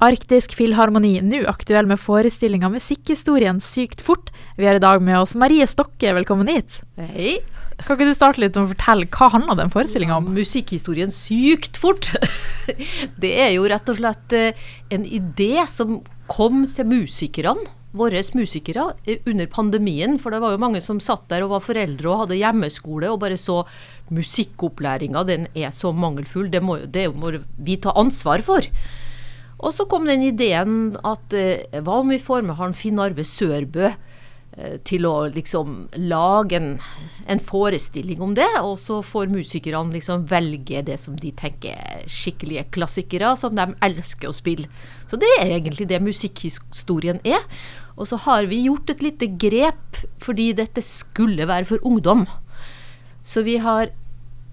Arktisk Filharmoni, nå aktuell med forestillinga Musikkhistorien sykt fort. Vi har i dag med oss Marie Stokke, velkommen hit. Hei. Kan ikke du starte litt med å fortelle hva handla den forestillinga om? Musikkhistorien sykt fort. Det er jo rett og slett eh, en idé som kom til musikerne, våre musikere, eh, under pandemien. For det var jo mange som satt der og var foreldre og hadde hjemmeskole og bare så musikkopplæringa, den er så mangelfull. Det må, det må vi ta ansvar for. Og så kom den ideen at eh, hva om vi får med han Finn Arve Sørbø eh, til å liksom lage en, en, forestilling om det, og så får musikerne liksom velge det som de tenker er skikkelige klassikere, som de elsker å spille. Så det er egentlig det musikkhistorien er. Og så har vi gjort et lite grep fordi dette skulle være for ungdom. Så vi har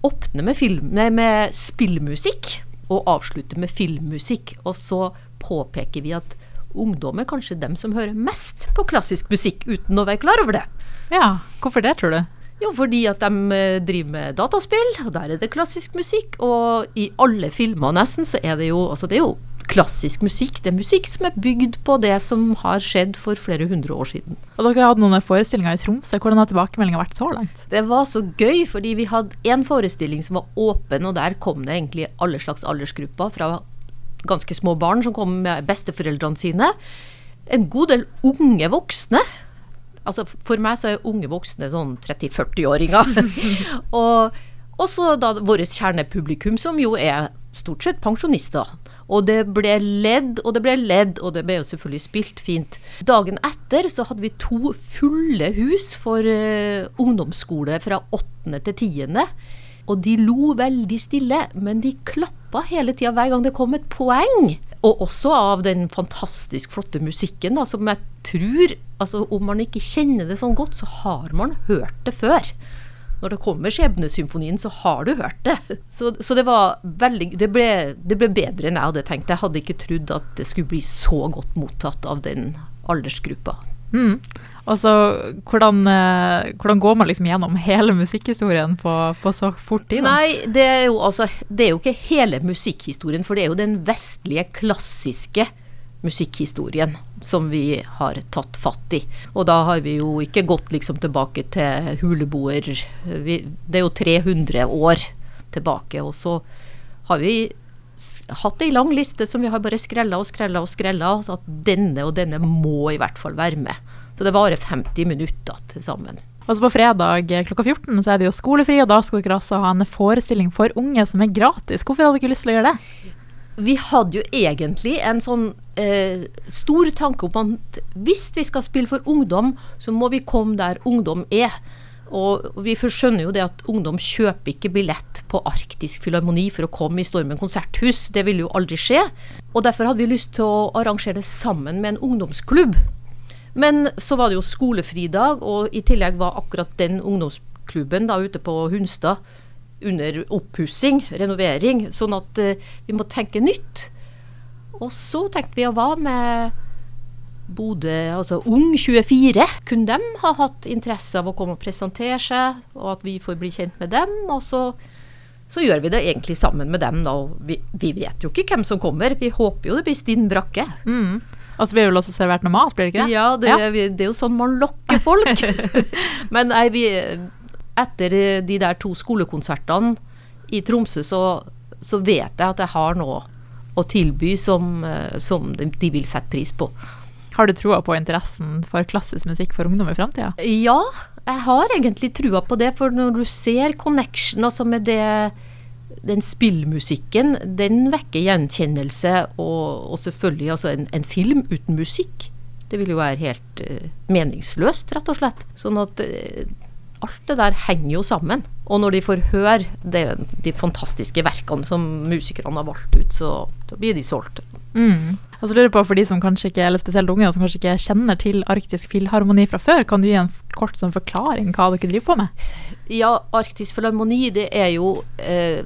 åpnet med, film, nei, med spillmusikk og avslutte med filmmusikk. Og så påpeker vi at ungdom er kanskje dem som hører mest på klassisk musikk, uten å være klar over det. Ja, hvorfor det, tror du? Jo, fordi at de eh, driver med dataspill, og der er det klassisk musikk. Og i alle filmer nesten så er det jo Altså det er jo klassisk musikk. Det er musikk som er bygd på det som har skjedd for flere hundre år siden. Og dere har hatt noen forestillinger i Tromsø. Hvordan har tilbakemeldinga vært så langt? Det var så gøy, fordi vi hadde en forestilling som var åpen, og der kom det egentlig alle slags aldersgrupper. Fra ganske små barn som kom med besteforeldrene sine. En god del unge voksne. Altså For meg så er unge voksne sånn 30-40-åringer. og også da vårt kjernepublikum, som jo er stort sett pensjonister. Og det ble ledd, og det ble ledd, og det ble jo selvfølgelig spilt fint. Dagen etter så hadde vi to fulle hus for uh, ungdomsskole fra åttende til tiende. Og de lo veldig stille, men de klappa hele tida hver gang det kom et poeng. Og også av den fantastisk flotte musikken, da, som jeg tror altså Om man ikke kjenner det sånn godt, så har man hørt det før når det kommer Skjebnesymfonien, så har du hørt det. Så, så det var veldig det ble, det ble, bedre enn jeg hadde tenkt. Jeg hadde ikke trodd at det skulle bli så godt mottatt av den aldersgruppa. Mm. Altså, hvordan, eh, hvordan, går man liksom gjennom hele musikkhistorien på, på så fort tid? Da? Nei, det er, jo, altså, det er jo ikke hele musikkhistorien, for det er jo den vestlige, klassiske musikkhistorien som vi har tatt fatt i. Og da har vi jo ikke gått liksom tilbake til huleboer. Vi, det er jo 300 år tilbake. Og så har vi hatt ei lang liste som vi har bare skrella og skrella og skrella. Så at denne og denne må i hvert fall være med. Så det varer 50 minutter til sammen. Og så På fredag klokka 14 så er det jo skolefri, og da skal dere altså ha en forestilling for unge som er gratis. Hvorfor hadde dere lyst til å gjøre det? Vi hadde jo egentlig en sånn eh, stor tanke om at hvis vi skal spille for ungdom, så må vi komme der ungdom er. Og vi skjønner jo det at ungdom kjøper ikke billett på Arktisk Filharmoni for å komme i Stormen konserthus. Det ville jo aldri skje. Og derfor hadde vi lyst til å arrangere det sammen med en ungdomsklubb. Men så var det jo skolefridag, og i tillegg var akkurat den ungdomsklubben da ute på Hunstad under oppussing, renovering, sånn at uh, vi må tenke nytt. Og så tenkte vi å hva med Bodø, altså Ung 24. Kunne de ha hatt interesse av å komme og presentere seg, og at vi får bli kjent med dem? Og så, så gjør vi det egentlig sammen med dem, da. Vi, vi, vet jo ikke hvem som kommer. Vi håper jo det blir stinn brakke. Mm. Og så blir det vel også servert noe mat, blir det ikke det? Ja, det, ja. det er jo sånn man lokker folk. Men nei, vi, etter de der to skolekonsertene i Tromsø, så, så vet jeg at jeg har noe å tilby som, eh, som de, de vil sette pris på. Har du troa på interessen for klassisk musikk for ungdom i framtida? Ja, jeg har egentlig trua på det. For når du ser connection altså med det, den spillmusikken, den vekker gjenkjennelse. Og, og selvfølgelig altså en, en, film uten musikk. Det vil jo være helt uh, meningsløst, rett og slett. Sånn at uh, alt det der henger jo sammen. Og når de får høre det, de fantastiske verkene som musikerne har valgt ut, så, så blir de solgt. Mm. Og så lurer på For de som kanskje ikke, eller spesielt unge som kanskje ikke kjenner til Arktisk Filharmoni fra før, kan du gi en kort sånn forklaring hva dere driver på med? Ja, Arktisk Filharmoni det er jo eh,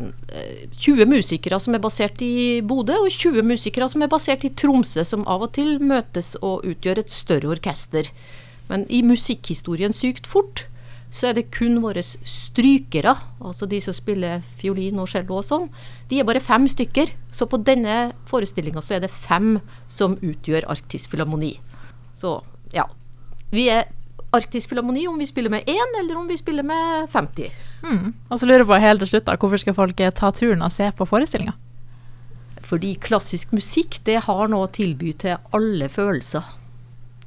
20 musikere som er basert i Bodø, og 20 musikere som er basert i Tromsø, som av og til møtes og utgjør et større orkester. Men i musikkhistorien sykt fort så er det kun våre strykere, altså de som spiller fiolin og cello og sånn. De er bare fem stykker. Så på denne forestillinga så er det fem som utgjør Arktisk Filharmoni. Så ja. Vi er Arktisk Filharmoni om vi spiller med én, eller om vi spiller med 50. Mm. Og så lurer jeg på helt til slutt, da, hvorfor skal folk ta turen og se på forestillinga? Fordi klassisk musikk, det har noe å tilby til alle følelser.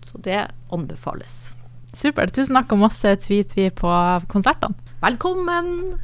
Så det anbefales. Supert. Tusen takk og masse tvi-tvi på konsertene. Velkommen!